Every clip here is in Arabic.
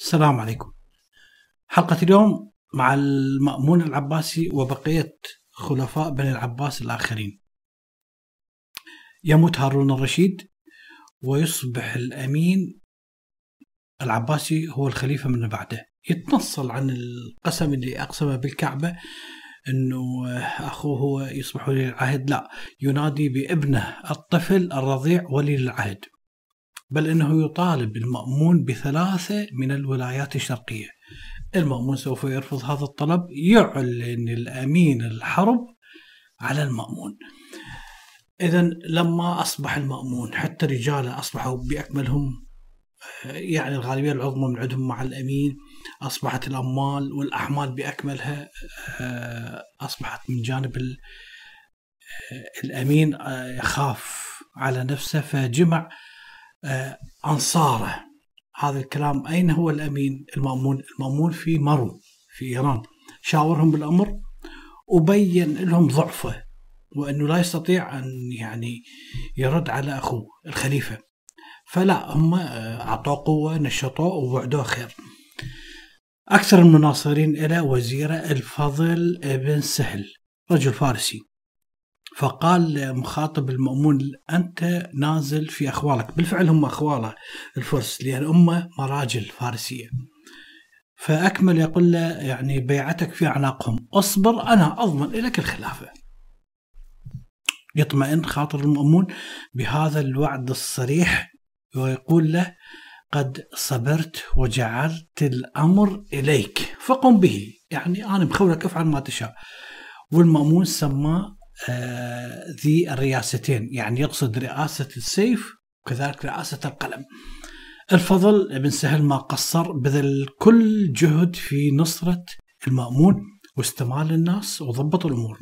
السلام عليكم. حلقة اليوم مع المأمون العباسي وبقية خلفاء بني العباس الآخرين. يموت هارون الرشيد ويصبح الأمين العباسي هو الخليفة من بعده. يتنصل عن القسم اللي أقسمه بالكعبة إنه أخوه هو يصبح ولي العهد لا ينادي بابنه الطفل الرضيع ولي العهد بل إنه يطالب المأمون بثلاثة من الولايات الشرقية. المأمون سوف يرفض هذا الطلب يعلن الأمين الحرب على المأمون. اذا لما أصبح المأمون حتى رجاله أصبحوا بأكملهم يعني الغالبية العظمى من عندهم مع الأمين أصبحت الأموال والأحمال بأكملها أصبحت من جانب الأمين يخاف على نفسه فجمع أنصاره. هذا الكلام أين هو الأمين؟ المأمون المأمون في مرو في إيران. شاورهم بالأمر وبين لهم ضعفه وأنه لا يستطيع أن يعني يرد على أخوه الخليفة. فلا هم أعطوه قوة نشطوه ووعدوه خير. أكثر المناصرين له وزيره الفضل بن سهل رجل فارسي. فقال مخاطب المأمون أنت نازل في أخوالك. بالفعل هم أخواله الفرس لأن أمه مراجل فارسية. فأكمل يقول له يعني بيعتك في أعناقهم. أصبر أنا أضمن لك الخلافة. يطمئن خاطر المأمون بهذا الوعد الصريح ويقول له قد صبرت وجعلت الأمر إليك فقم به. يعني أنا مخولك افعل ما تشاء. والمأمون سماه ذي الرياستين يعني يقصد رئاسة السيف وكذلك رئاسة القلم. الفضل بن سهل ما قصر بذل كل جهد في نصرة المأمون واستمال الناس وضبط الأمور.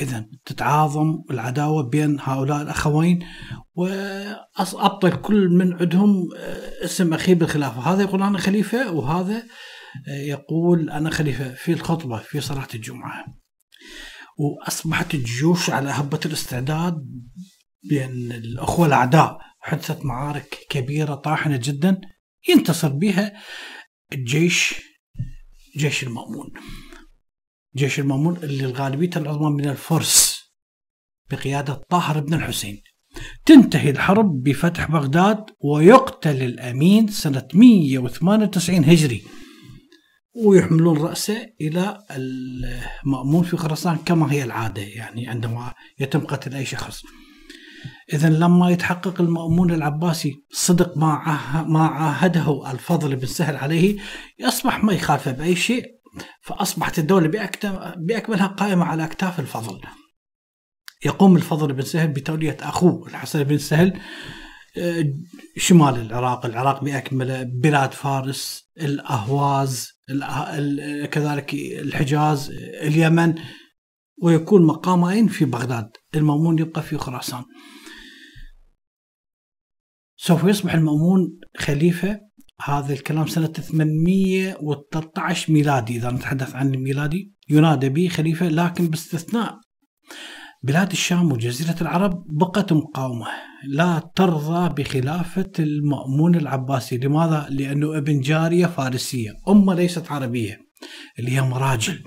إذا تتعاظم العداوة بين هؤلاء الأخوين وأبطل كل من عندهم اسم أخيه بالخلافة. هذا يقول أنا خليفة وهذا يقول أنا خليفة في الخطبة في صلاة الجمعة. وأصبحت الجيوش على هبة الاستعداد بين الأخوة الأعداء حدثت معارك كبيرة طاحنة جدا ينتصر بها الجيش جيش المأمون. جيش المأمون اللي الغالبية العظمى من الفرس بقيادة طاهر بن الحسين. تنتهي الحرب بفتح بغداد ويقتل الأمين سنة 198 هجري. ويحملون رأسه إلى المأمون في خراسان كما هي العادة يعني عندما يتم قتل أي شخص. إذا لما يتحقق المأمون العباسي صدق ما ما عاهده الفضل بن سهل عليه يصبح ما يخالفه بأي شيء فأصبحت الدولة بأكملها قائمة على أكتاف الفضل. يقوم الفضل بن سهل بتولية أخوه الحسن بن سهل شمال العراق العراق بأكمله بلاد فارس الأهواز كذلك الحجاز اليمن ويكون مقام أين في بغداد. المأمون يبقى في خراسان. سوف يصبح المأمون خليفة. هذا الكلام سنة 813 ميلادي إذا نتحدث عن الميلادي ينادى به خليفة لكن باستثناء. بلاد الشام وجزيرة العرب بقت مقاومة. لا ترضى بخلافة المأمون العباسي. لماذا؟ لأنه ابن جارية فارسية. أمة ليست عربية اللي هي مراجل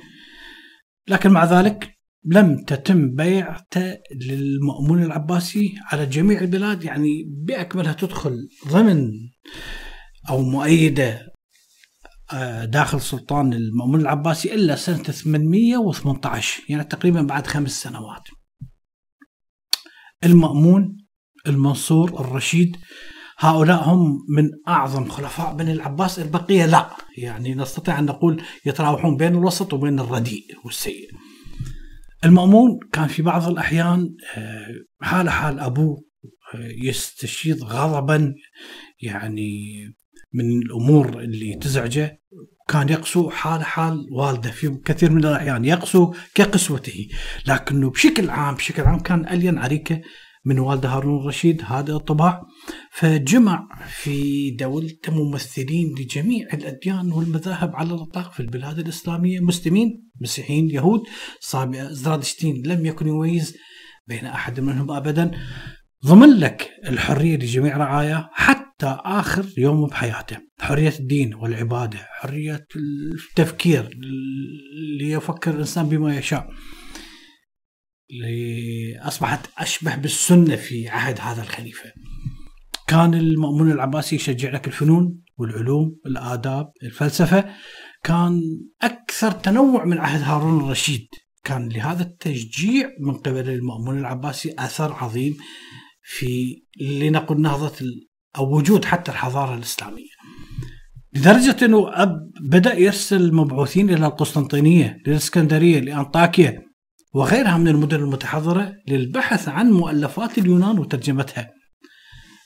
لكن مع ذلك لم تتم بيعته للمأمون العباسي على جميع البلاد. يعني بأكملها تدخل ضمن أو مؤيدة داخل سلطان المأمون العباسي إلا سنة 818 يعني تقريبا بعد خمس سنوات. المأمون المنصور الرشيد هؤلاء هم من أعظم خلفاء بني العباس البقية. لا يعني نستطيع أن نقول يتراوحون بين الوسط وبين الرديء والسيء. المأمون كان في بعض الأحيان حال حال أبوه يستشيط غضبا يعني من الأمور اللي تزعجه. كان يقسو حال حال والده في كثير من الأحيان يقسو كقسوته. لكنه بشكل عام بشكل عام كان ألين عريكة من والده هارون الرشيد هذا الطباع. فجمع في دولته ممثلين لجميع الأديان والمذاهب على الإطلاق في البلاد الإسلامية. مسلمين مسيحيين يهود. زرادشتين لم يكن يميز بين أحد منهم أبدا. ضمن لك الحرية لجميع رعاياه حتى حتى آخر يوم بحياته. حرية الدين والعبادة حرية التفكير اللي يفكر الإنسان بما يشاء. أصبحت أشبه بالسنة في عهد هذا الخليفة. كان المأمون العباسي يشجع لك الفنون والعلوم الآداب الفلسفة. كان أكثر تنوع من عهد هارون الرشيد. كان لهذا التشجيع من قبل المأمون العباسي أثر عظيم في لنقل نهضة أو وجود حتى الحضارة الإسلامية. لدرجة أنه أب بدأ يرسل مبعوثين إلى القسطنطينية للإسكندرية لأنطاكيا وغيرها من المدن المتحضرة للبحث عن مؤلفات اليونان وترجمتها.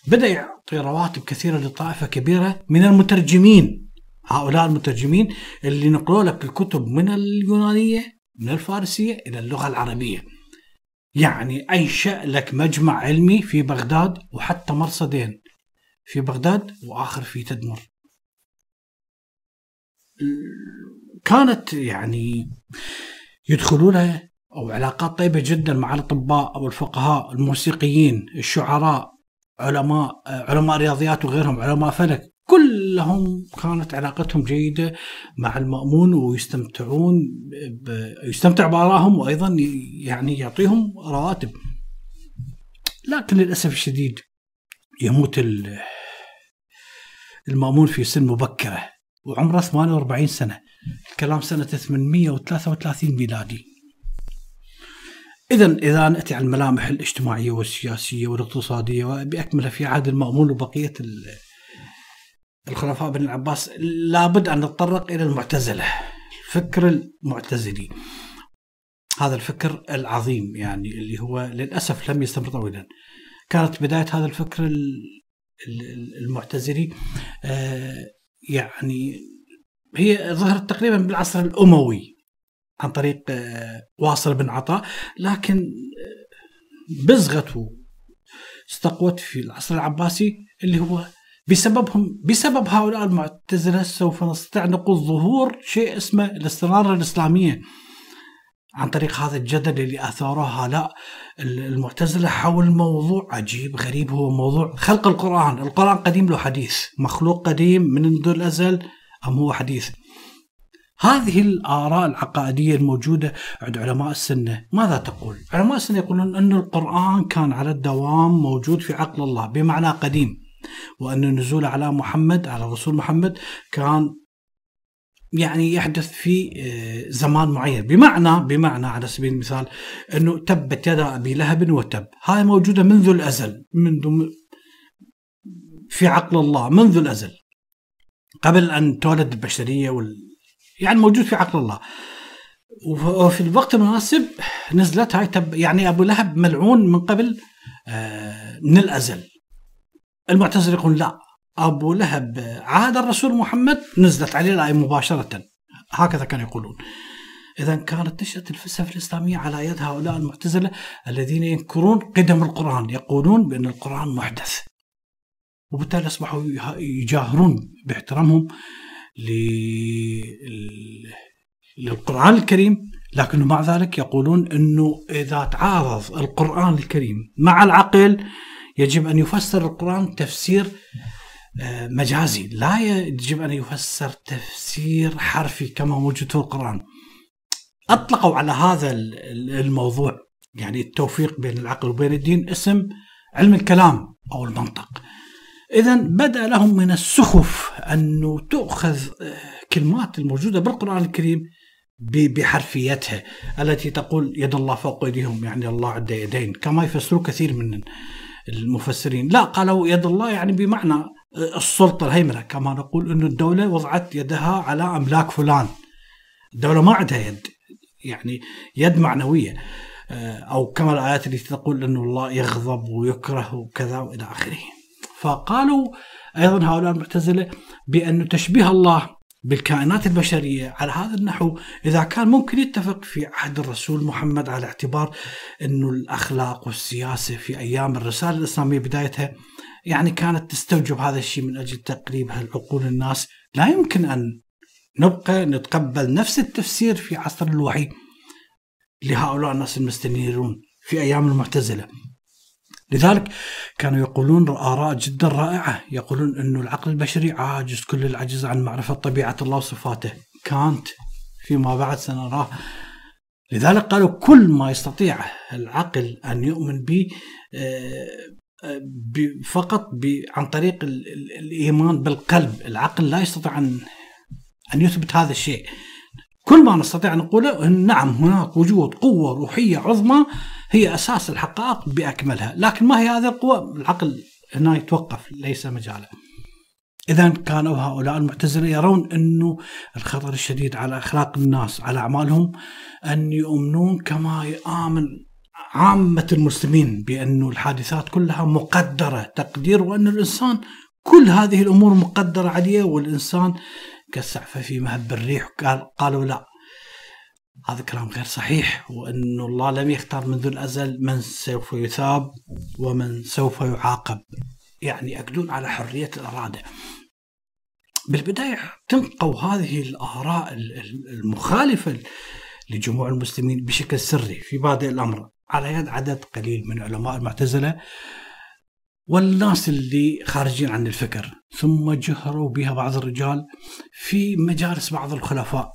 بدأ يعطي رواتب كثيرة لطائفة كبيرة من المترجمين هؤلاء المترجمين اللي نقلوا لك الكتب من اليونانية من الفارسية إلى اللغة العربية. يعني أنشأ لك مجمع علمي في بغداد وحتى مرصدين. في بغداد وآخر في تدمر. كانت يعني يدخلون أو علاقات طيبة جدا مع الأطباء أو الفقهاء الموسيقيين الشعراء علماء علماء رياضيات وغيرهم علماء فلك كلهم كانت علاقتهم جيدة مع المأمون ويستمتعون ب... يستمتع بآرائهم وأيضا يعني يعطيهم رواتب. لكن للأسف الشديد يموت المأمون في سن مبكرة وعمره 48 سنة. الكلام سنة 833 ميلادي. إذا إذا نأتي على الملامح الاجتماعية والسياسية والاقتصادية بأكملها في عهد المأمون وبقية الخلفاء بن العباس لابد أن نتطرق إلى المعتزلة الفكر المعتزلي. هذا الفكر العظيم يعني اللي هو للأسف لم يستمر طويلا. كانت بداية هذا الفكر المعتزلي آه، يعني هي ظهرت تقريبا بالعصر الأموي عن طريق آه، واصل بن عطاء لكن آه، بزغت واستقوت في العصر العباسي اللي هو بسببهم بسبب هؤلاء المعتزلة سوف نستطيع نقول ظهور شيء اسمه الاستنارة الإسلامية. عن طريق هذا الجدل اللي أثاره هؤلاء المعتزلة حول موضوع عجيب غريب. هو موضوع خلق القرآن. القرآن قديم له حديث. مخلوق قديم من منذ الأزل أم هو حديث؟ هذه الآراء العقائدية الموجودة عند علماء السنة. ماذا تقول؟ علماء السنة يقولون أن القرآن كان على الدوام موجود في عقل الله بمعنى قديم وأن النزول على محمد على رسول محمد كان يعني يحدث في آه، زمان معين. بمعنى بمعنى على سبيل المثال إنه تبت يد أبي لهب وتب. هاي موجودة منذ الأزل منذ في عقل الله منذ الأزل. قبل أن تولد البشرية وال يعني موجود في عقل الله. وفي الوقت المناسب نزلت هاي تب يعني أبو لهب ملعون من قبل آه، من الأزل. المعتزله يقول لا. أبو لهب. عاد الرسول محمد نزلت عليه الآية مباشرة. هكذا كانوا يقولون. اذا كانت نشأة الفلسفة الإسلامية على يد هؤلاء المعتزلة الذين ينكرون قدم القرآن. يقولون بأن القرآن محدث. وبالتالي أصبحوا يجاهرون باحترامهم للقرآن الكريم. لكن مع ذلك يقولون إنه إذا تعارض القرآن الكريم مع العقل يجب أن يفسر القرآن تفسير مجازي. لا يجب أن يفسر تفسير حرفي كما موجود في القرآن. أطلقوا على هذا الموضوع يعني التوفيق بين العقل وبين الدين اسم علم الكلام أو المنطق. اذا بدأ لهم من السخف انه تؤخذ آه، كلمات الموجودة بالقرآن الكريم بحرفيتها التي تقول يد الله فوق ايديهم يعني الله عنده يدين كما يفسروا كثير من المفسرين. لا قالوا يد الله يعني بمعنى السلطة الهيمنة كما نقول إنه الدولة وضعت يدها على أملاك فلان. الدولة ما عندها يد يعني يد معنوية. آه، أو كما الآيات التي تقول إنه الله يغضب ويكره وكذا وإلى آخره. فقالوا أيضا هؤلاء المعتزلة بأن تشبيه الله بالكائنات البشرية على هذا النحو إذا كان ممكن يتفق في عهد الرسول محمد على اعتبار إنه الأخلاق والسياسة في أيام الرسالة الإسلامية بدايتها يعني كانت تستوجب هذا الشيء من أجل تقريبها لعقول الناس. لا يمكن أن نبقى نتقبل نفس التفسير في عصر الوحي لهؤلاء الناس المستنيرون في أيام المعتزلة. لذلك كانوا يقولون آراء جدا رائعة. يقولون أن العقل البشري عاجز كل العجز عن معرفة طبيعة الله وصفاته. كانت فيما بعد سنراه. لذلك قالوا كل ما يستطيع العقل أن يؤمن به آه، فقط عن طريق الإيمان بالقلب العقل لا يستطيع أن أن يثبت هذا الشيء. كل ما نستطيع أن نقوله نعم هناك وجود قوة روحية عظمى هي أساس الحقائق بأكملها. لكن ما هي هذه القوة؟ العقل هنا يتوقف ليس مجاله إذا كانوا هؤلاء المعتزلة يرون أنه الخطر الشديد على أخلاق الناس على أعمالهم أن يؤمنون كما يآمن عامة المسلمين بأن الحادثات كلها مقدرة تقدير وأن الإنسان كل هذه الأمور مقدرة عليه والإنسان كالسعفة في مهب الريح قال قالوا لا هذا كلام غير صحيح وأن الله لم يختار منذ الأزل من سوف يثاب ومن سوف يعاقب. يعني يأكدون على حرية الإرادة. بالبداية تنقوا هذه الآراء المخالفة لجموع المسلمين بشكل سري في بادئ الأمر. على يد عدد قليل من علماء المعتزلة والناس اللي خارجين عن الفكر. ثم جهروا بها بعض الرجال في مجالس بعض الخلفاء.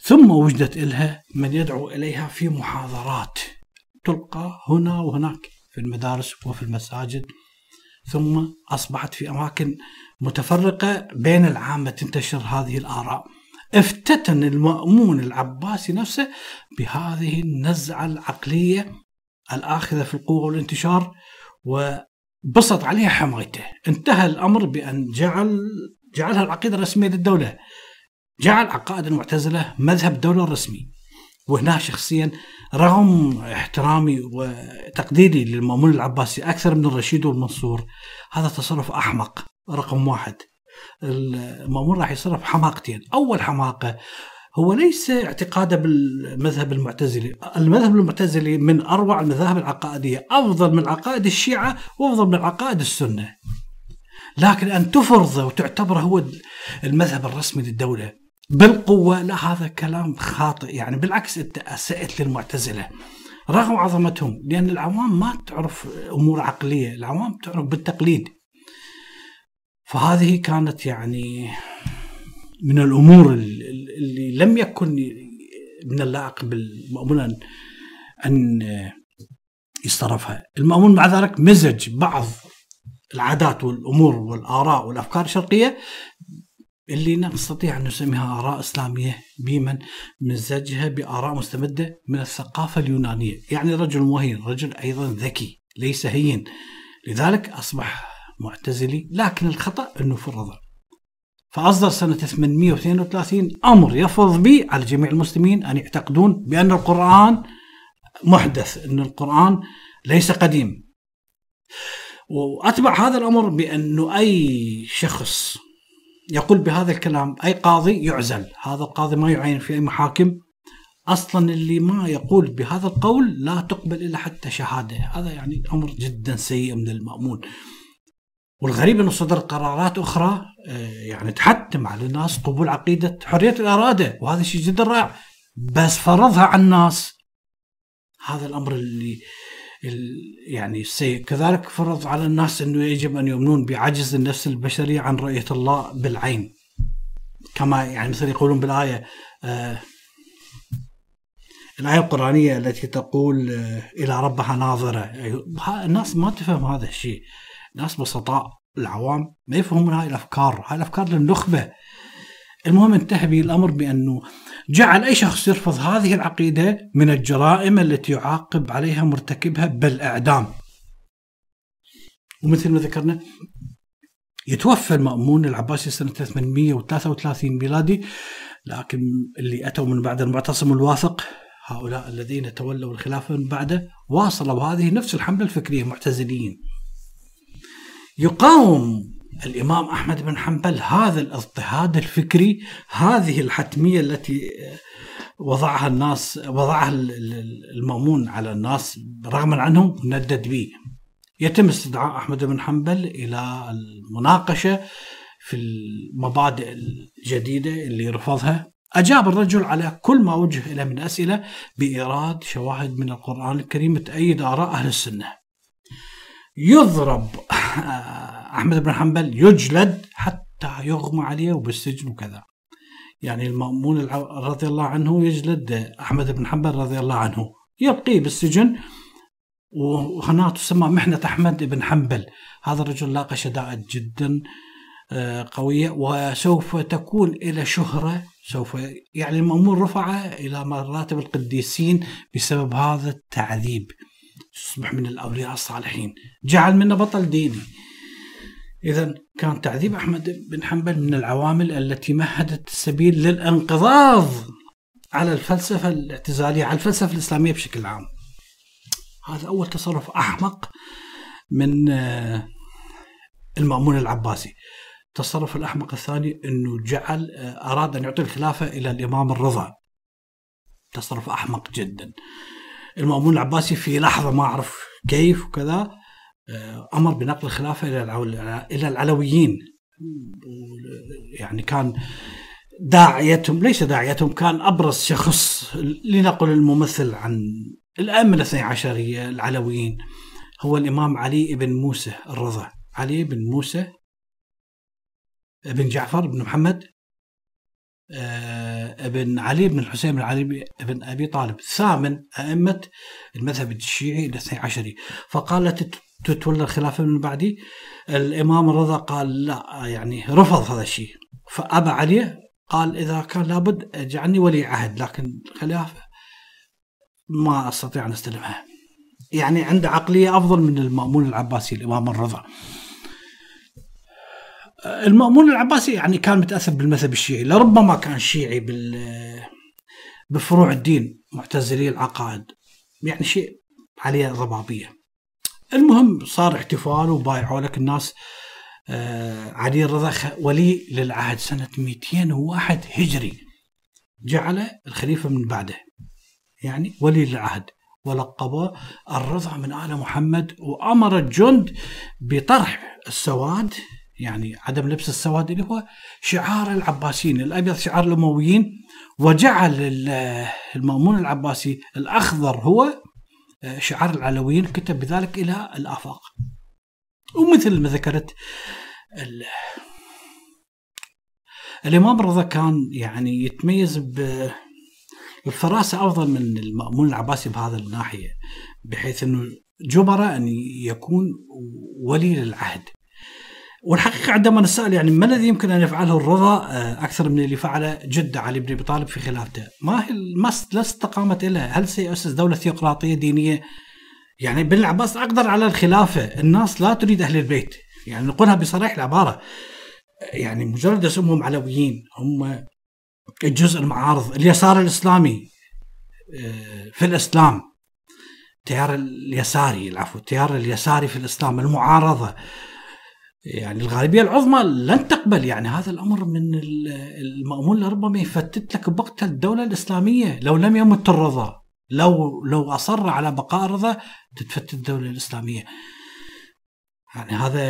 ثم وجدت إلها من يدعو إليها في محاضرات. تلقى هنا وهناك في المدارس وفي المساجد. ثم أصبحت في أماكن متفرقة بين العامة تنتشر هذه الآراء. افتتن المأمون العباسي نفسه بهذه النزعة العقلية الآخذة في القوة والانتشار وبسط عليها حمايته. انتهى الأمر بأن جعل جعلها العقيدة الرسمية للدولة. جعل عقائد المعتزلة مذهب الدولة الرسمي وهنا شخصيا رغم احترامي وتقديري للمأمون العباسي أكثر من الرشيد والمنصور هذا تصرف أحمق رقم واحد. المأمون راح يصرف حماقتين. أول حماقة هو ليس اعتقاده بالمذهب المعتزلي. المذهب المعتزلي من أروع المذاهب العقائدية أفضل من عقائد الشيعة وأفضل من عقائد السنة. لكن أن تفرضه وتعتبره هو المذهب الرسمي للدولة بالقوة لا هذا كلام خاطئ. يعني بالعكس أنت أسأت للمعتزلة. رغم عظمتهم لأن العوام ما تعرف أمور عقلية العوام تعرف بالتقليد. فهذه كانت يعني من الأمور اللي لم يكن من اللائق بالمأمون ان يصرفها، المأمون مع ذلك مزج بعض العادات والأمور والآراء والأفكار الشرقية اللي نستطيع أن نسميها آراء إسلامية بمن مزجها بآراء مستمدة من الثقافة اليونانية، يعني رجل مهين، رجل أيضا ذكي، ليس هين. لذلك أصبح معتزلي لكن الخطأ أنه فرضه فأصدر سنة 832 أمر يفرض به على جميع المسلمين أن يعتقدون بأن القرآن محدث أن القرآن ليس قديم. وأتبع هذا الأمر بأنه أي شخص يقول بهذا الكلام أي قاضي يعزل. هذا القاضي ما يعين في أي محاكم. أصلا اللي ما يقول بهذا القول لا تقبل إلا حتى شهادة، هذا يعني أمر جدا سيء من المأمون. والغريب أنه صدر قرارات أخرى آه، يعني تحتم على الناس قبول عقيدة حرية الإرادة وهذا شيء جدا رائع. بس فرضها على الناس. هذا الأمر اللي يعني السيء كذلك فرض على الناس أنه يجب أن يؤمنون بعجز النفس البشرية عن رؤية الله بالعين. كما يعني مثل يقولون بالآية آه الآية القرآنية التي تقول آه إلى ربها ناظرة. الناس ما تفهم هذا الشيء. ناس بسطاء العوام ما يفهمون هاي الأفكار، هاي الأفكار للنخبة. المهم انتهى به الأمر بأنه جعل أي شخص يرفض هذه العقيدة من الجرائم التي يعاقب عليها مرتكبها بالإعدام. ومثل ما ذكرنا يتوفى المأمون العباسي سنة 833 ميلادي لكن اللي أتوا من بعد المعتصم الواثق هؤلاء الذين تولوا الخلافة من بعده واصلوا هذه نفس الحملة الفكرية معتزليين يقاوم الإمام أحمد بن حنبل هذا الاضطهاد الفكري هذه الحتمية التي وضعها الناس وضعها المأمون على الناس رغما عنهم ندد به. يتم استدعاء أحمد بن حنبل إلى المناقشة في المبادئ الجديدة اللي رفضها أجاب الرجل على كل ما وجه اليه من أسئلة بإيراد شواهد من القرآن الكريم تأيد آراء أهل السنة. يضرب أحمد بن حنبل يجلد حتى يغمى عليه وبالسجن وكذا. يعني المأمون رضي الله عنه يجلد أحمد بن حنبل رضي الله عنه. يبقيه بالسجن وهنا تسمى محنة أحمد بن حنبل. هذا الرجل لاقى شدائد جدا آه، قوية وسوف تكون إلى شهرة. سوف يعني المأمون رفعه إلى مراتب القديسين بسبب هذا التعذيب. يصبح من الأولياء الصالحين. جعل منه بطل ديني. إذا كان تعذيب أحمد بن حنبل من العوامل التي مهدت السبيل للانقضاض على الفلسفة الاعتزالية على الفلسفة الإسلامية بشكل عام. هذا أول تصرف أحمق من آه، المأمون العباسي. التصرف الأحمق الثاني أنه جعل آه، أراد أن يعطي الخلافة إلى الإمام الرضا. تصرف أحمق جدا. المأمون العباسي في لحظة ما أعرف كيف وكذا آه، أمر بنقل الخلافة إلى إلى العلويين. يعني كان داعيتهم ليس داعيتهم كان أبرز شخص لنقل الممثل عن الأئمة الاثني عشرية العلويين هو الإمام علي بن موسى الرضا. علي بن موسى بن جعفر بن محمد ابن علي بن الحسين بن علي بن أبي طالب ثامن أئمة المذهب الشيعي الاثني عشري فقالت تتولى الخلافة من بعدي. الإمام الرضا قال لا يعني رفض هذا الشيء. فأبى علي قال إذا كان لابد اجعلني ولي عهد لكن الخلافة ما أستطيع أن أستلمها. يعني عنده عقلية أفضل من المأمون العباسي الإمام الرضا. المأمون العباسي يعني كان متأثر بالمذهب الشيعي لربما كان شيعي بال بفروع الدين معتزلي العقائد يعني شيء عليه ضبابيه المهم صار احتفال وبايعوا لك الناس آه علي الرضا ولي للعهد سنة 201 هجري. جعل الخليفة من بعده يعني ولي للعهد ولقبه الرضا من آل محمد وأمر الجند بطرح السواد يعني عدم لبس السواد اللي هو شعار العباسيين الأبيض شعار الأمويين وجعل المأمون العباسي الأخضر هو آه، شعار العلويين كتب بذلك إلى الآفاق. ومثل ما ذكرت الإمام الرضا كان يعني يتميز بالفراسه أفضل من المأمون العباسي بهذا الناحية بحيث إنه جبر أن يكون ولي للعهد. والحقيقة عندما نسأل يعني ما الذي يمكن أن يفعله الرضا آه، أكثر من اللي فعله جدة علي بن أبي طالب في خلافته؟ ما هي ما لا استقامه لها، هل سيؤسس دولة ثيوقراطيه دينية؟ يعني بن العباس أقدر على الخلافة، الناس لا تريد أهل البيت، يعني نقولها بصريح العبارة. يعني مجرد اسمهم علويين هم الجزء المعارض، اليسار الإسلامي آه، في الإسلام التيار اليساري العفو التيار اليساري في الإسلام المعارضة يعني الغالبية العظمى لن تقبل يعني هذا الأمر من المأمون لربما يفتت لك بوقت الدولة الإسلامية لو لم يمت الرضا لو لو أصر على بقاء الرضا تتفتت الدولة الإسلامية. يعني هذا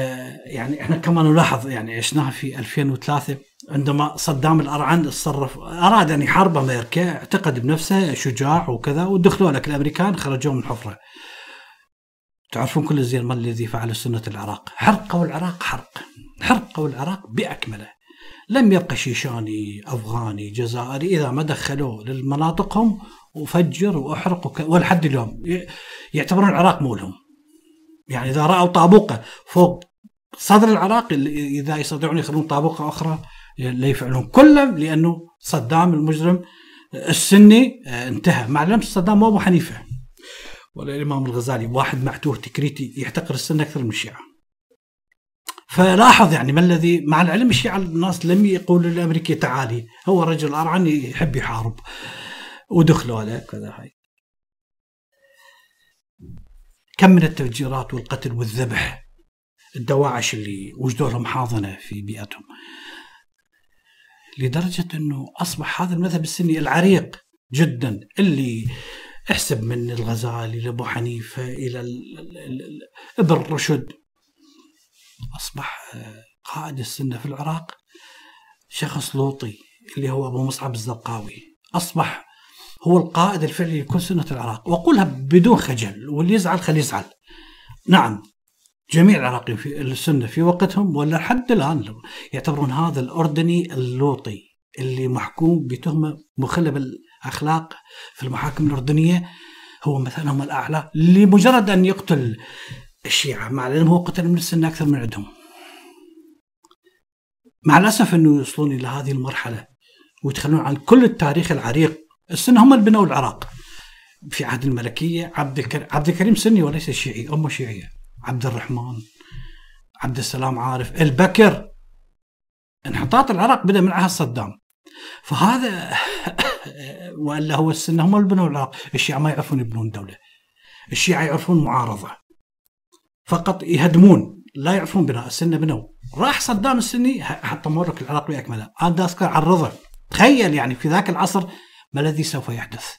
يعني إحنا كما نلاحظ يعني عشناها في 2003 عندما صدام الارعن تصرف أراد أن يحارب أمريكا اعتقد بنفسه شجاع وكذا ودخلوا لك الأمريكان خرجوه من الحفره. تعرفون كل الزين ما الذي فعل سنة العراق؟ حرقوا العراق حرق. حرقوا العراق بأكمله. لم يبقى شيشاني أفغاني جزائري إذا ما دخلوه لمناطقهم وفجر وأحرق. ولحد اليوم. يعتبرون العراق مولهم. يعني إذا رأوا طابوقة فوق صدر العراق إذا يستطيعون يخلون طابوقة أخرى لا يفعلون كله لأنه صدام المجرم السني آه، انتهى. مع صدام أبو حنيفة. ولا الإمام الغزالي واحد معتوه تكريتي يحتقر السنة أكثر من الشيعة. فلاحظ يعني ما الذي مع العلم الشيعة الناس لم يقولوا للأمريكي تعالي هو رجل أرعن يحب يحارب. ودخلوا عليه كذا هاي. كم من التفجيرات والقتل والذبح؟ الدواعش اللي وجدوا لهم حاضنة في بيئتهم. لدرجة إنه أصبح هذا المذهب السني العريق جدا اللي احسب من الغزالي لأبو حنيفة إلى ابن رشد. أصبح آه، قائد السنة في العراق شخص لوطي اللي هو أبو مصعب الزرقاوي. أصبح هو القائد الفعلي لكل سنة العراق. وأقولها بدون خجل واللي يزعل خليه يزعل. نعم جميع العراقيين في السنة في وقتهم ولا حتى الآن يعتبرون هذا الأردني اللوطي اللي محكوم بتهمة مخلة بالاخلاق في المحاكم الأردنية هو مثلا هم الأعلى لمجرد أن يقتل الشيعة مع العلم هو قتل من السنة أكثر من عندهم. مع الأسف أنه يوصلون إلى هذه المرحلة ويتخلون عن كل التاريخ العريق، السنة هم اللي بنوا العراق. في عهد الملكية عبد الكريم عبد الكريم سني وليس شيعي، أمة شيعية. عبد الرحمن عبد السلام عارف البكر انحطاط العراق بدا من عهد صدام فهذا وإلا هو السنة هم اللي بنوا العراق، الشيعة ما يعرفون يبنون دولة. الشيعة يعرفون معارضة. فقط يهدمون لا يعرفون بناء السنة بنوا. راح صدام السني حتى مورك العراق باكمله، أنا اذكر عن رضا. تخيل يعني في ذاك العصر ما الذي سوف يحدث.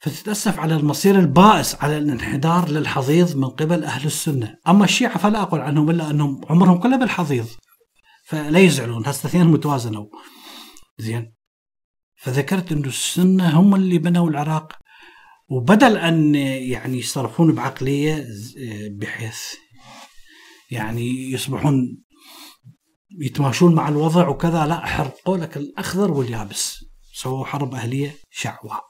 فتتأسف على المصير البائس على الانحدار للحضيض من قبل أهل السنة أما الشيعة فلا أقول عنهم إلا أنهم عمرهم كله بالحضيض فلا يزعلون هسه اثنين متوازنوا زين. فذكرت إنه السنة هم اللي بنوا العراق وبدل أن يعني يصرفون بعقلية بحيث يعني يصبحون يتماشون مع الوضع وكذا لا حرقوا لك الأخضر واليابس. سووا حرب أهلية شعواء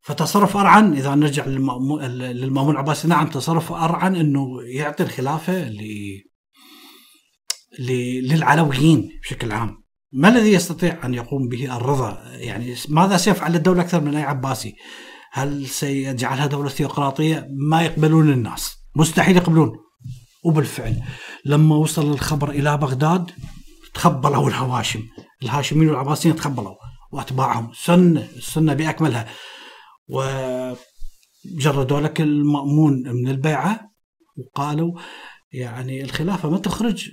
فتصرف أرعن إذا نرجع للمأمون العباسي نعم تصرف أرعن إنه يعطي الخلافة للعلويين بشكل عام. ما الذي يستطيع أن يقوم به الرضا؟ يعني ماذا سيفعل الدولة أكثر من أي عباسي؟ هل سيجعلها دولة ثيوقراطيه؟ ما يقبلون الناس، مستحيل يقبلون. وبالفعل لما وصل الخبر إلى بغداد تخبلوا الهواشم، الهاشميين والعباسيين تخبلوا وأتباعهم سنه السنة بأكملها وجردوا لك المأمون من البيعة وقالوا يعني الخلافة ما تخرج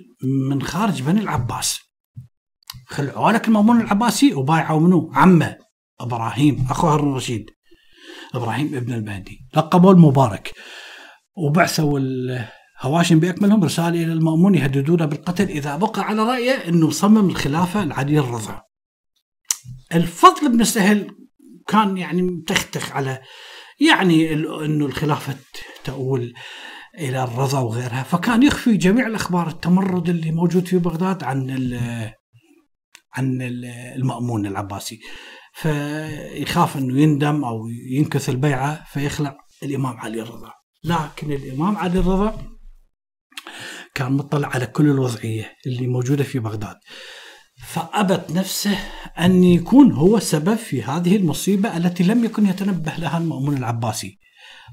من خارج بني العباس خلعوا لك المامون العباسي وبايعوا منه عمه إبراهيم اخو هارون الرشيد. إبراهيم ابن المهدي لقبوا المبارك. وبعثوا الهواشم بأكملهم رسالة إلى المأمون يهددونه بالقتل إذا بقى على رأيه إنه صمم الخلافة لعلي الرضا. الفضل بن سهل كان يعني متختخ على يعني إنه الخلافة تؤول إلى الرضا وغيرها فكان يخفي جميع الأخبار التمرد اللي موجود في بغداد عن عن المأمون العباسي. فيخاف أنه يندم أو ينكث البيعة فيخلع الإمام علي الرضا. لكن الإمام علي الرضا كان مطلع على كل الوضعية اللي موجودة في بغداد. فأبت نفسه أن يكون هو سبب في هذه المصيبة التي لم يكن يتنبه لها المأمون العباسي.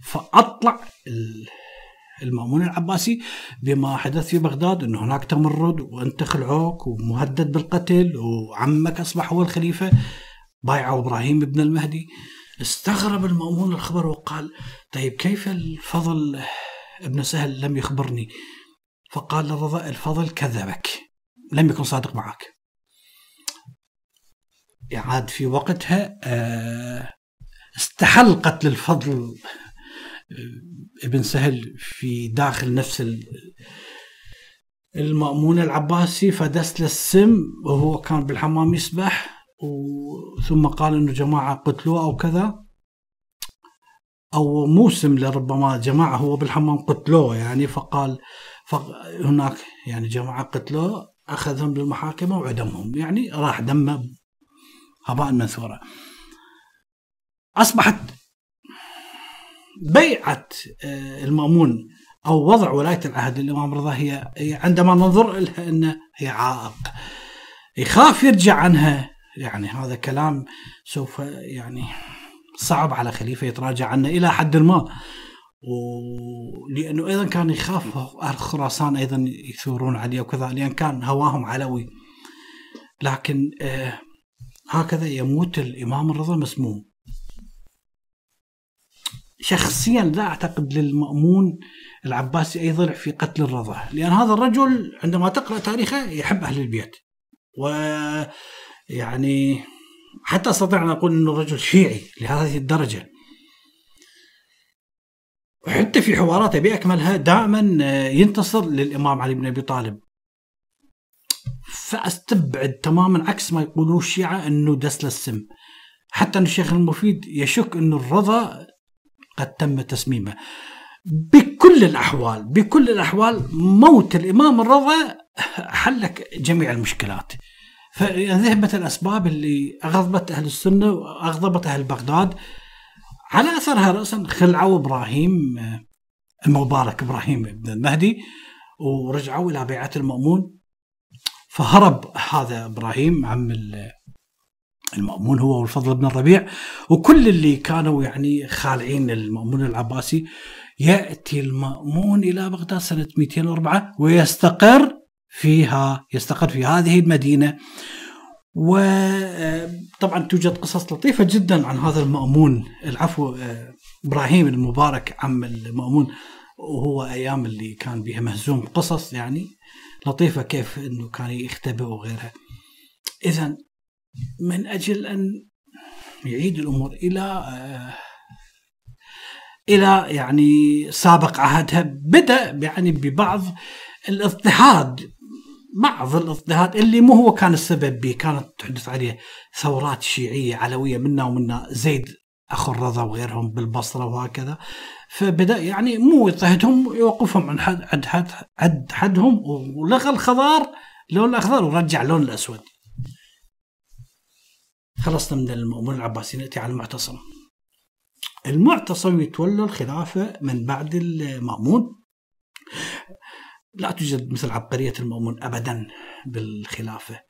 فأطلع المأمون العباسي بما حدث في بغداد أنه هناك تمرد وأنت خلعوك ومهدد بالقتل وعمك أصبح هو الخليفة بايعوا إبراهيم بن المهدي. استغرب المأمون الخبر وقال طيب كيف الفضل ابن سهل لم يخبرني؟ فقال الرضا الفضل كذبك لم يكن صادق معك. عاد في وقتها آه، استحل قتل الفضل ابن سهل في داخل نفس المأمون العباسي فدس له السم وهو كان بالحمام يسبح ثم قال إنه جماعة قتلوه أو كذا. أو موسم لربما جماعة هو بالحمام قتلوه يعني فقال هناك يعني جماعة قتلوه أخذهم للمحاكمه وعدمهم يعني راح دمه هباء منثورا أصبحت بيعة آه، المأمون أو وضع ولاية العهد للإمام رضا هي عندما ننظر لها أنها هي عائق. يخاف يرجع عنها. يعني هذا كلام سوف يعني صعب على خليفة يتراجع عنه إلى حد ما. ولأنه أيضا كان يخاف أهل خراسان أيضا يثورون عليه وكذا لأن كان هواهم علوي. لكن آه هكذا يموت الإمام الرضا مسموم. شخصيا لا أعتقد للمأمون العباسي أي ضلع في قتل الرضا لأن هذا الرجل عندما تقرأ تاريخه يحب أهل البيت. و يعني حتى أستطيع أن أقول إنه رجل شيعي لهذه الدرجة. وحتى في حواراته بأكملها دائما ينتصر للإمام علي بن أبي طالب. فأستبعد تماما عكس ما يقولون الشيعة إنه دس للسم. حتى إن الشيخ المفيد يشك انه الرضا قد تم تسميمه. بكل الأحوال بكل الأحوال موت الإمام الرضا حلك جميع المشكلات. فذهبت الأسباب اللي أغضبت أهل السنة وأغضبت أهل بغداد على أثرها راسا خلعوا إبراهيم المبارك إبراهيم بن المهدي ورجعوا إلى بيعة المأمون. فهرب هذا إبراهيم عم المأمون هو والفضل بن الربيع وكل اللي كانوا يعني خالعين المأمون العباسي يأتي المأمون إلى بغداد سنة 204 ويستقر فيها يستقر في هذه المدينة. وطبعا توجد قصص لطيفة جدا عن هذا المأمون. العفو إبراهيم المبارك عم المأمون وهو أيام اللي كان بها مهزوم قصص يعني لطيفة كيف أنه كان يختبئ وغيرها. إذا من أجل أن يعيد الأمور إلى إلى يعني سابق عهدها بدأ يعني ببعض الاضطهاد بعض الاضطهاد اللي مو هو كان السبب به كانت تحدث عليه ثورات شيعية علوية منا ومنا زيد أخو الرضا وغيرهم بالبصرة وهكذا. فبدأ يعني مو يضطهدهم يوقفهم عن حد حد عد حدهم ولغى الخضار لون الأخضر ورجع لون الأسود. خلصنا من المأمون العباسي نأتي على المعتصم. المعتصم يتولى الخلافة من بعد المأمون. لا توجد مثل عبقرية المأمون أبدا بالخلافة.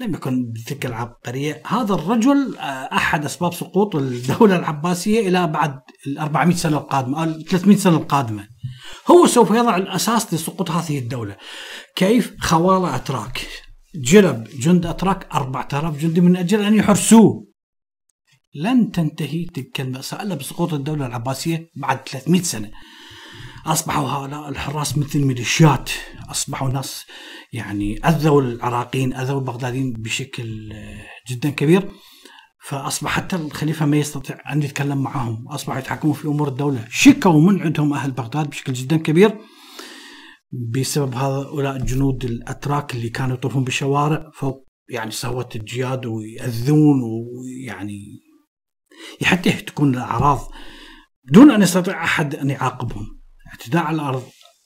لم يكن بتلك العبقرية. هذا الرجل آه، أحد أسباب سقوط الدولة العباسية إلى بعد ال 400 سنة القادمة أو 300 سنة القادمة. هو سوف يضع الأساس لسقوط هذه الدولة. كيف؟ خوالة أتراك. جلب جند أتراك 4000 جندي من أجل أن يحرسوه. لن تنتهي تلك المأساة إلا بسقوط الدولة العباسية بعد 300 سنة. أصبحوا هؤلاء الحراس مثل ميليشيات. أصبحوا ناس يعني أذوا العراقيين أذوا البغداديين بشكل جدا كبير. فأصبح حتى الخليفة ما يستطيع أن يتكلم معهم. أصبحوا يتحكموا في أمور الدولة. شكوا من عندهم أهل بغداد بشكل جدا كبير. بسبب هؤلاء الجنود الأتراك اللي كانوا يطوفون بالشوارع فوق يعني سوت الجياد ويأذون ويعني حتى يهتكون الأعراض دون أن يستطيع أحد أن يعاقبهم. اعتداء على الأرض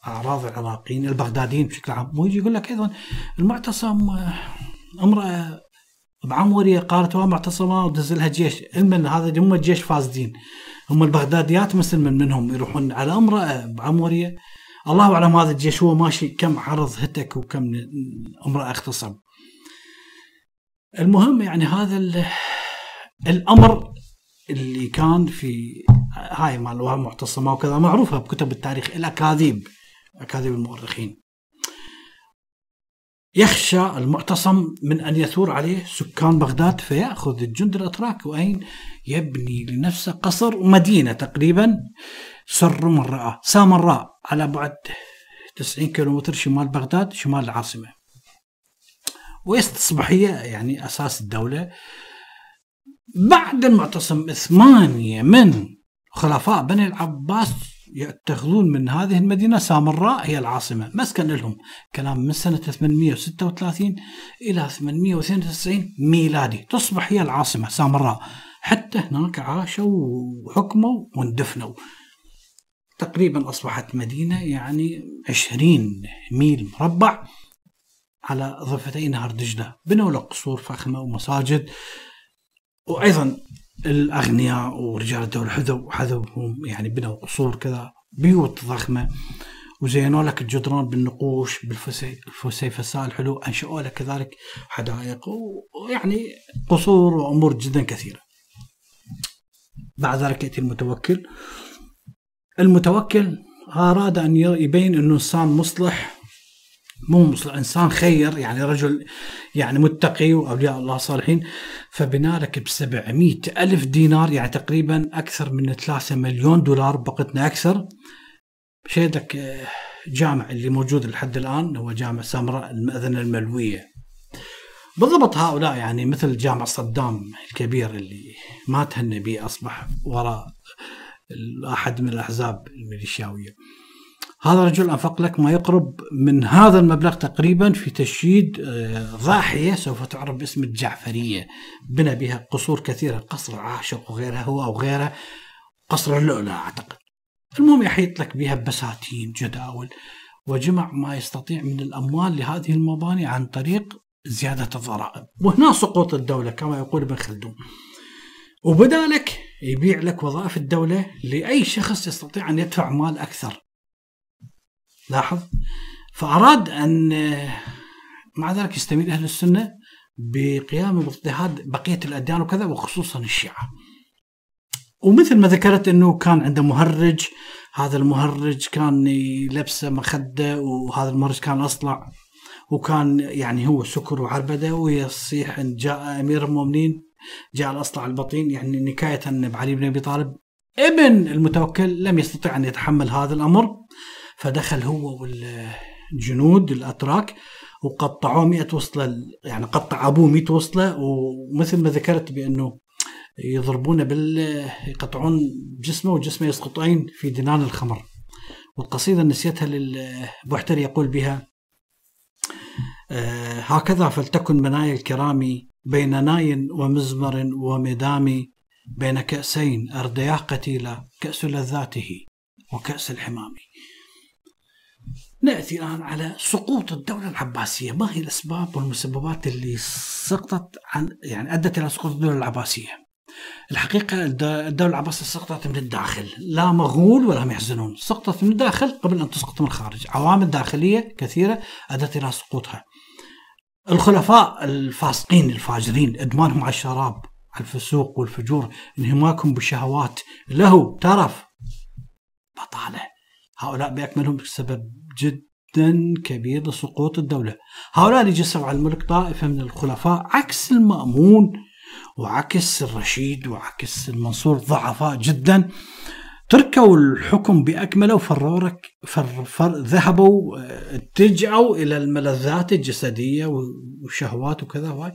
أعراض العراقيين البغداديين بشكل عام. مو يجي يقول لك أيضا المعتصم امرأة بعمورية قالت معتصمة ودز لها جيش. علما هذا هم الجيش فاسدين. هم البغداديات مثل من منهم يروحون على امرأة بعمورية الله أعلم هذا الجيش هو ماشي كم عرض هتك وكم أمرأة اغتصب المهم يعني هذا الأمر اللي كان في هاي مال معتصمة وكذا معروفة بكتب التاريخ الأكاذيب أكاذيب المؤرخين. يخشى المعتصم من أن يثور عليه سكان بغداد فيأخذ الجند الأتراك وين يبني لنفسه قصر ومدينة تقريبا. سر من رأى سامراء على بعد 90 كيلومتر شمال بغداد شمال العاصمة. ويستصبح هي يعني أساس الدولة. بعد المعتصم ثمانية من خلفاء بني العباس يتخذون من هذه المدينة سامراء هي العاصمة. مسكن لهم كلام من سنة 836 إلى 892 ميلادي. تصبح هي العاصمة سامراء حتى هناك عاشوا وحكموا واندفنوا تقريبا أصبحت مدينة يعني 20 ميل مربع على ضفتي نهر دجلة بنوا له قصور فخمة ومساجد. وأيضا الأغنياء ورجال الدولة حذوا حذوهم يعني بنوا قصور كذا بيوت ضخمة. وزينوا لك الجدران بالنقوش بالفسيفساء الحلو أنشأوا لك كذلك حدائق. ويعني قصور وأمور جدا كثيرة. بعد ذلك يأتي المتوكل. المتوكل أراد أن يبين أنه إنسان مصلح مو مصلح إنسان خير يعني رجل يعني متقي وأولياء الله صالحين. فبنى لك ب 700 ألف دينار يعني تقريبا أكثر من 3 مليون دولار بقتنا أكثر. شيدك آه، جامع اللي موجود لحد الآن هو جامع سامراء المأذنة الملوية. بالضبط هؤلاء يعني مثل جامع صدام الكبير اللي ما تهنى به أصبح وراء احد من الأحزاب الميليشياوية. هذا الرجل أنفق لك ما يقرب من هذا المبلغ تقريبا في تشييد آه، ضاحية سوف تعرف باسم الجعفرية بنى بها قصور كثيرة قصر عاشق وغيرها هو أو غيره قصر اللؤلؤ أعتقد. المهم يحيط لك بها بساتين جداول وجمع ما يستطيع من الأموال لهذه المباني عن طريق زيادة الضرائب. وهنا سقوط الدولة كما يقول ابن خلدون. وبذلك يبيع لك وظائف الدولة لأي شخص يستطيع أن يدفع مال أكثر. لاحظ؟ فأراد أن مع ذلك يستميل أهل السنة بقيام باضطهاد بقية الأديان وكذا وخصوصا الشيعة. ومثل ما ذكرت أنه كان عنده مهرج هذا المهرج كان لبسه مخدة وهذا المهرج كان أصلع وكان يعني هو سكر وعربدة ويصيح أن جاء أمير المؤمنين. جاء الأصلع البطين يعني نكاية بعلي بن أبي طالب ابن المتوكل لم يستطيع أن يتحمل هذا الأمر فدخل هو والجنود الأتراك وقطعوه 100 وصلة يعني قطع أبوه 100 وصلة ومثل ما ذكرت بأنه يضربونه بال يقطعون جسمه وجسمه يسقطين في دنان الخمر. والقصيدة نسيتها للبحتري يقول بها آه، هكذا فلتكن منايا الكرام بين ناي ومزمر ومدام بين كأسين أردياه قتيلة كأس لذاته وكأس الحمام. نأتي الآن على سقوط الدولة العباسية. ما هي الأسباب والمسببات اللي سقطت عن يعني أدت إلى سقوط الدولة العباسية؟ الحقيقة الدولة العباسية سقطت من الداخل. لا مغول ولا محزنون سقطت من الداخل قبل أن تسقط من الخارج. عوامل داخلية كثيرة أدت إلى سقوطها. الخلفاء الفاسقين الفاجرين إدمانهم على الشراب على الفسوق والفجور انهماكهم بالشهوات. له ترف بطاله. هؤلاء بأكملهم سبب جدا كبير لسقوط الدولة. هؤلاء اللي جسوا على الملك طائفة من الخلفاء عكس المأمون وعكس الرشيد وعكس المنصور ضعفاء جدا. تركوا الحكم بأكمله وفرورك فر فر ذهبوا اتجهوا إلى الملذات الجسدية والشهوات وكذا وهاي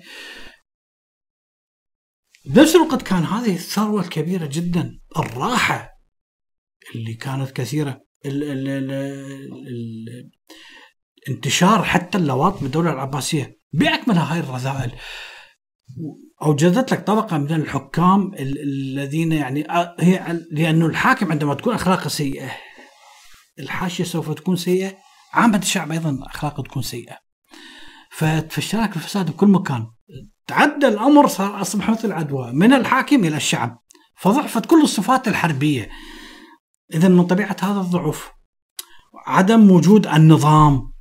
بنفس الوقت كان هذه الثروة الكبيرة جدا الراحة اللي كانت كثيرة ال ال ال ال انتشار حتى اللواط بالدولة العباسية باكملها هاي الرذائل. أوجدت لك طبقة من الحكام الذين يعني هي لأنه الحاكم عندما تكون أخلاقه سيئة الحاشية سوف تكون سيئة عامة الشعب أيضا أخلاقه تكون سيئة. فتفشلك الفساد بكل مكان تعدى الأمر صار اصبح مثل عدوى من الحاكم إلى الشعب فضعفت كل الصفات الحربية. اذا من طبيعة هذا الضعف عدم وجود النظام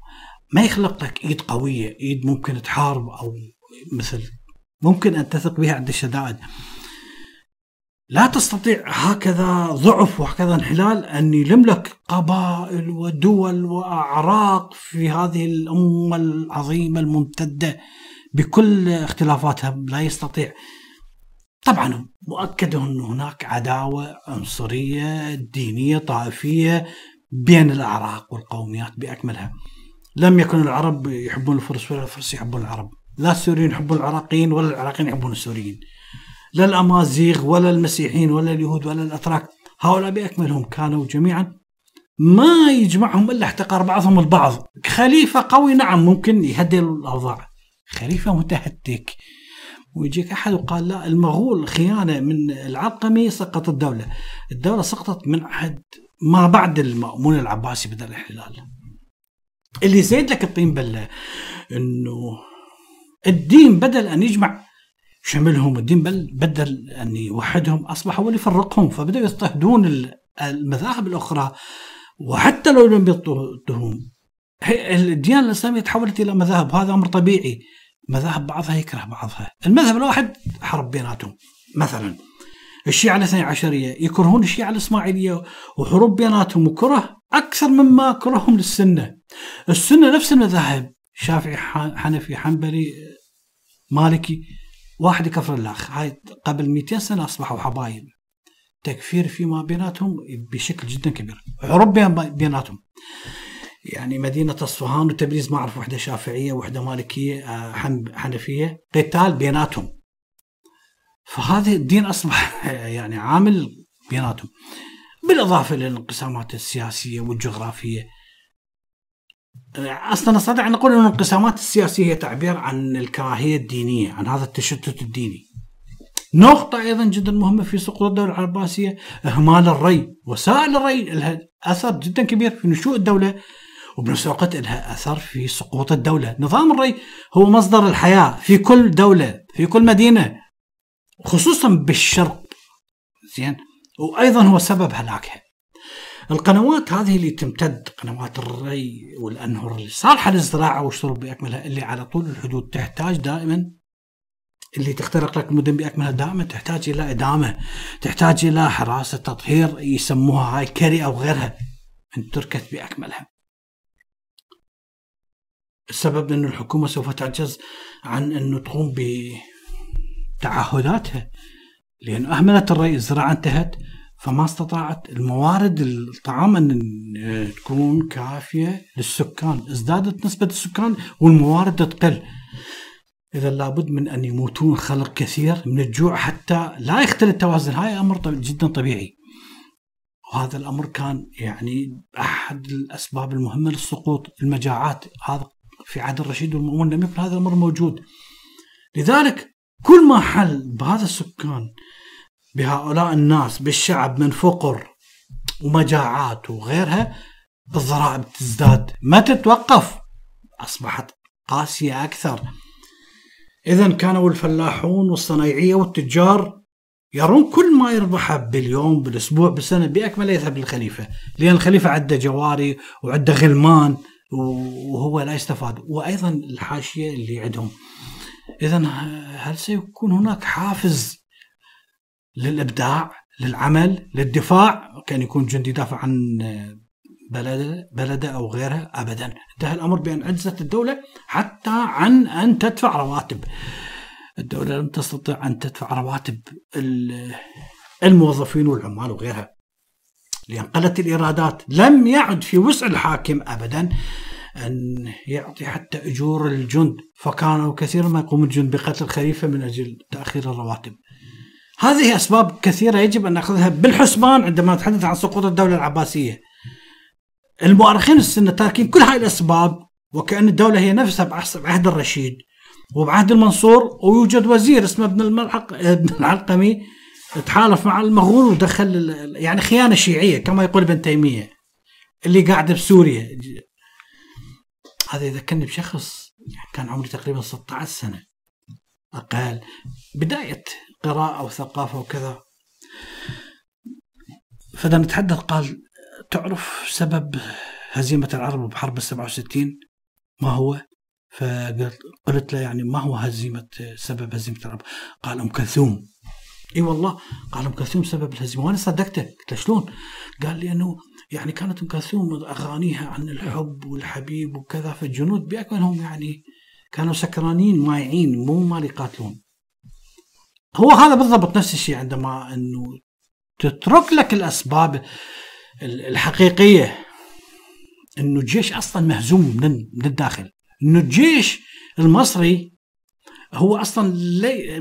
ما يخلق لك إيد قوية إيد ممكن تحارب أو مثل ممكن أن تثق بها عند الشدائد. لا تستطيع هكذا ضعف وهكذا انحلال. أن يلم لك قبائل ودول وأعراق في هذه الأمة العظيمة الممتدة بكل اختلافاتها. لا يستطيع. طبعا مؤكد أن هناك عداوة عنصرية دينية طائفية بين الأعراق والقوميات بأكملها. لم يكن العرب يحبون الفرس ولا الفرس يحبون العرب. لا السوريين يحبون العراقيين ولا العراقيين يحبون السوريين. لا الأمازيغ ولا المسيحيين ولا اليهود ولا الأتراك هؤلاء بأكملهم كانوا جميعا ما يجمعهم إلا احتقار بعضهم البعض. خليفة قوي نعم ممكن يهدي الأوضاع. خليفة متهتك. ويجيك أحد وقال لا المغول خيانة من العقمي سقط الدولة. الدولة سقطت من عهد ما بعد المأمون العباسي بدأ الاحتلال اللي زيد لك الطين بلة إنه الدين بدل أن يجمع شملهم الدين بل بدل أن يوحدهم أصبح هو اللي يفرقهم. فبدأوا يضطهدون المذاهب الأخرى وحتى لو لم يضطهدوهم الديانة الإسلامية تحولت إلى مذاهب هذا أمر طبيعي. مذاهب بعضها يكره بعضها. المذهب الواحد حرب بيناتهم. مثلا الشيعة الاثني عشرية يكرهون الشيعة الإسماعيلية وحروب بيناتهم وكره أكثر مما كرههم للسنة. السنة نفس المذاهب. شافعي حنفي حنبلي مالكي واحد يكفر الأخ. هاي قبل 200 سنة أصبحوا حبايب. تكفير فيما بيناتهم بشكل جدا كبير. حروب بيناتهم. يعني مدينة أصفهان وتبريز ما أعرف وحدة شافعية وحدة مالكية آه، حنفية. قتال بيناتهم. فهذا الدين أصبح يعني عامل بيناتهم. بالإضافة للانقسامات السياسية والجغرافية أصلا نستطيع أن نقول ان الانقسامات السياسية هي تعبير عن الكراهية الدينية، عن هذا التشتت الديني. نقطة أيضا جدا مهمة في سقوط الدولة العباسية إهمال الري وسائل الري لها أثر جدا كبير في نشوء الدولة وبنفس الوقت لها أثر في سقوط الدولة. نظام الري هو مصدر الحياة في كل دولة في كل مدينة خصوصا بالشرق. زين؟ وأيضا هو سبب هلاكها. القنوات هذه اللي تمتد قنوات الري والأنهر اللي صالحة للزراعة والشرب بأكملها اللي على طول الحدود تحتاج دائما اللي تخترق لك المدن بأكملها دائما تحتاج إلى إدامة، تحتاج إلى حراسة تطهير يسموها هاي كري أو غيرها ان تركت بأكملها. السبب أن الحكومة سوف تعجز عن أنه تقوم بتعهداتها لأن أهملت الري الزراعة انتهت فما استطاعت الموارد الطعام أن تكون كافية للسكان. ازدادت نسبة السكان والموارد تقل. إذا لابد من أن يموتون خلق كثير من الجوع حتى لا يختل التوازن. هاي أمر جدا طبيعي. وهذا الأمر كان يعني أحد الأسباب المهمة للسقوط. المجاعات هذا في عهد الرشيد والمؤمن لم يكن هذا الأمر موجود. لذلك كل ما حل بهذا السكان بهؤلاء الناس بالشعب من فقر ومجاعات وغيرها الضرائب تزداد. ما تتوقف؟ أصبحت قاسية أكثر. إذا كانوا الفلاحون والصنايعية والتجار يرون كل ما يربحه باليوم بالأسبوع بالسنة بأكمله يذهب للخليفة. لأن الخليفة عنده جواري وعنده غلمان وهو لا يستفاد. وأيضا الحاشية اللي عندهم. اذا هل سيكون هناك حافز للإبداع للعمل للدفاع. كان يكون جندي يدافع عن بلده بلده أو غيرها ابدا. انتهى الأمر بأن عجزت الدولة حتى عن أن تدفع رواتب. الدولة لم تستطع أن تدفع رواتب الموظفين والعمال وغيرها. لأن قلت الإيرادات لم يعد في وسع الحاكم أبدا أن يعطي حتى أجور الجند. فكانوا كثيرا ما يقوم الجند بقتل الخليفة من أجل تأخير الرواتب. هذه أسباب كثيرة يجب أن نأخذها بالحسبان عندما نتحدث عن سقوط الدولة العباسية. المؤرخين السنة تاركين كل هاي الأسباب وكأن الدولة هي نفسها بعهد الرشيد وبعهد المنصور ويوجد وزير اسمه ابن الملحق ابن العلقمي تحالف مع المغول ودخل يعني خيانة شيعية كما يقول ابن تيمية اللي قاعد بسوريا. هذا يذكرني بشخص كان عمري تقريبا 16 سنة أقل بداية قراءة وثقافه وكذا فإذا نتحدث قال تعرف سبب هزيمة العرب بحرب ال 67 ما هو؟ فقلت له يعني ما هو هزيمة سبب هزيمة العرب؟ قال أم كلثوم إي والله قال أم كلثوم سبب الهزيمة وأنا صدقته قلت له شلون؟ قال لي انه يعني كانت أم كلثوم أغانيها عن الحب والحبيب وكذا فالجنود بأكملهم يعني كانوا سكرانين مايعين مو مال يقاتلون. هو هذا بالضبط نفس الشيء عندما إنه تترك لك الأسباب الحقيقية. إنه الجيش أصلا مهزوم من الداخل، إنه الجيش المصري هو أصلا لي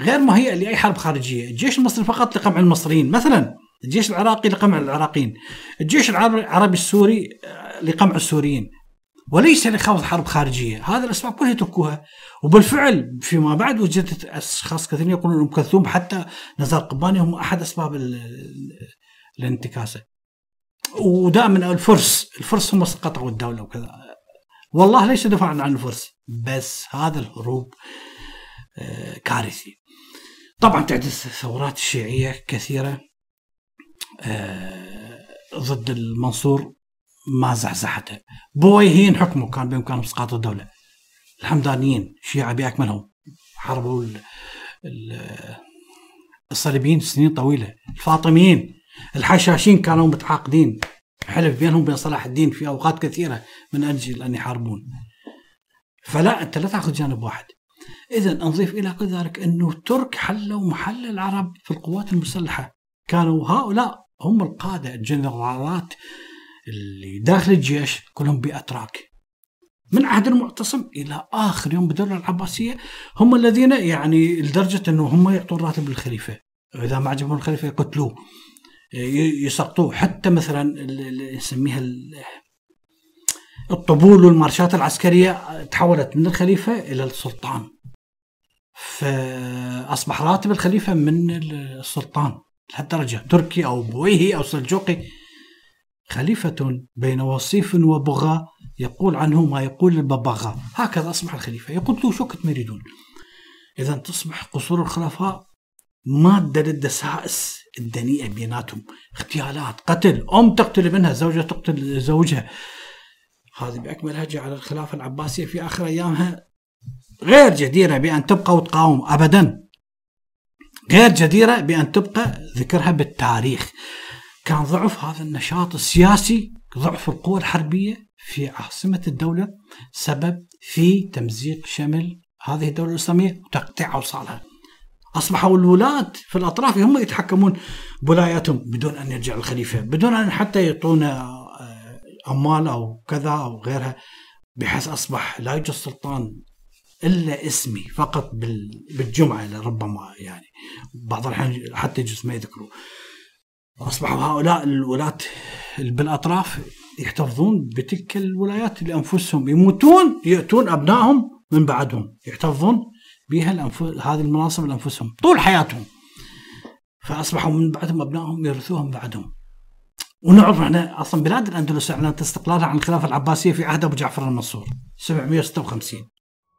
غير مهيئ لأي حرب خارجية، الجيش المصري فقط لقمع المصريين، مثلا الجيش العراقي لقمع العراقيين، الجيش العربي السوري آه، لقمع السوريين، وليس لخوض حرب خارجية، هذا الأسباب كلها يتركوها، وبالفعل فيما بعد وجدت أشخاص كثيرين يقولون ام كلثوم حتى نزار قباني هم أحد أسباب الانتكاسة. ودائما الفرس، الفرس هم قطعوا الدولة وكذا. والله ليس دفاعا عن الفرس، بس هذا الهروب كارثي طبعا تحدث ثورات الشيعية كثيرة آه، ضد المنصور ما زحزحتها بويهين حكمه كان بإمكانهم إسقاط الدولة. الحمدانيين الشيعة بأكملهم حاربوا الصليبيين سنين طويلة. الفاطميين الحشاشين كانوا متعاقدين. حلف بينهم وبين صلاح الدين في أوقات كثيرة من أجل أن يحاربون. فلا أنت لا تأخذ جانب واحد. إذا نضيف إلى ذلك أنه الترك حلوا محل العرب في القوات المسلحة. كانوا هؤلاء هم القادة الجنرالات اللي داخل الجيش كلهم بأتراك. من عهد المعتصم إلى آخر يوم بالدولة العباسية هم الذين يعني لدرجة أنه هم يعطون راتب للخليفة. إذا ما عجبهم الخليفة يقتلوه يسقطوه. حتى مثلا نسميها الطبول والمارشات العسكرية تحولت من الخليفة إلى السلطان. فهذا اصبح راتب الخليفة من السلطان لهالدرجة. تركي أو بويهي أو سلجوقي خليفة بين وصيف وبغاء يقول عنه ما يقول الببغاء. هكذا أصبح الخليفة. يقول له شو كنت تريدون إذا تصبح قصور الخلفاء مادة للدسائس الدنيئة بيناتهم. اغتيالات قتل أم تقتل ابنها زوجها تقتل زوجها. هذه بأكمل هجة على الخلافة العباسية في آخر أيامها غير جديرة بأن تبقى وتقاوم أبدا. غير جديرة بأن تبقى ذكرها بالتاريخ. كان ضعف هذا النشاط السياسي ضعف القوى الحربية في عاصمة الدولة سبب في تمزيق شمل هذه الدولة الإسلامية وتقطيع أوصالها. أصبحوا الولاة في الأطراف هم يتحكمون بولاياتهم بدون أن يرجع الخليفة بدون أن حتى يعطونا آه، أموال أو كذا أو غيرها بحيث أصبح لا يوجد سلطان إلا اسمي فقط بالجمعة ربما يعني. بعض الأحيان حتى يجوز ما يذكروا. أصبحوا هؤلاء الولاة بالاطراف يحتفظون بتلك الولايات لانفسهم يموتون يأتون أبنائهم من بعدهم يحتفظون بها. هذه المناصب لأنفسهم طول حياتهم فأصبحوا من بعدهم أبنائهم يرثوهم بعدهم ونعرف إحنا أصلا بلاد الأندلس اعلنت استقلالها عن الخلافة العباسية في عهد أبو جعفر المنصور 756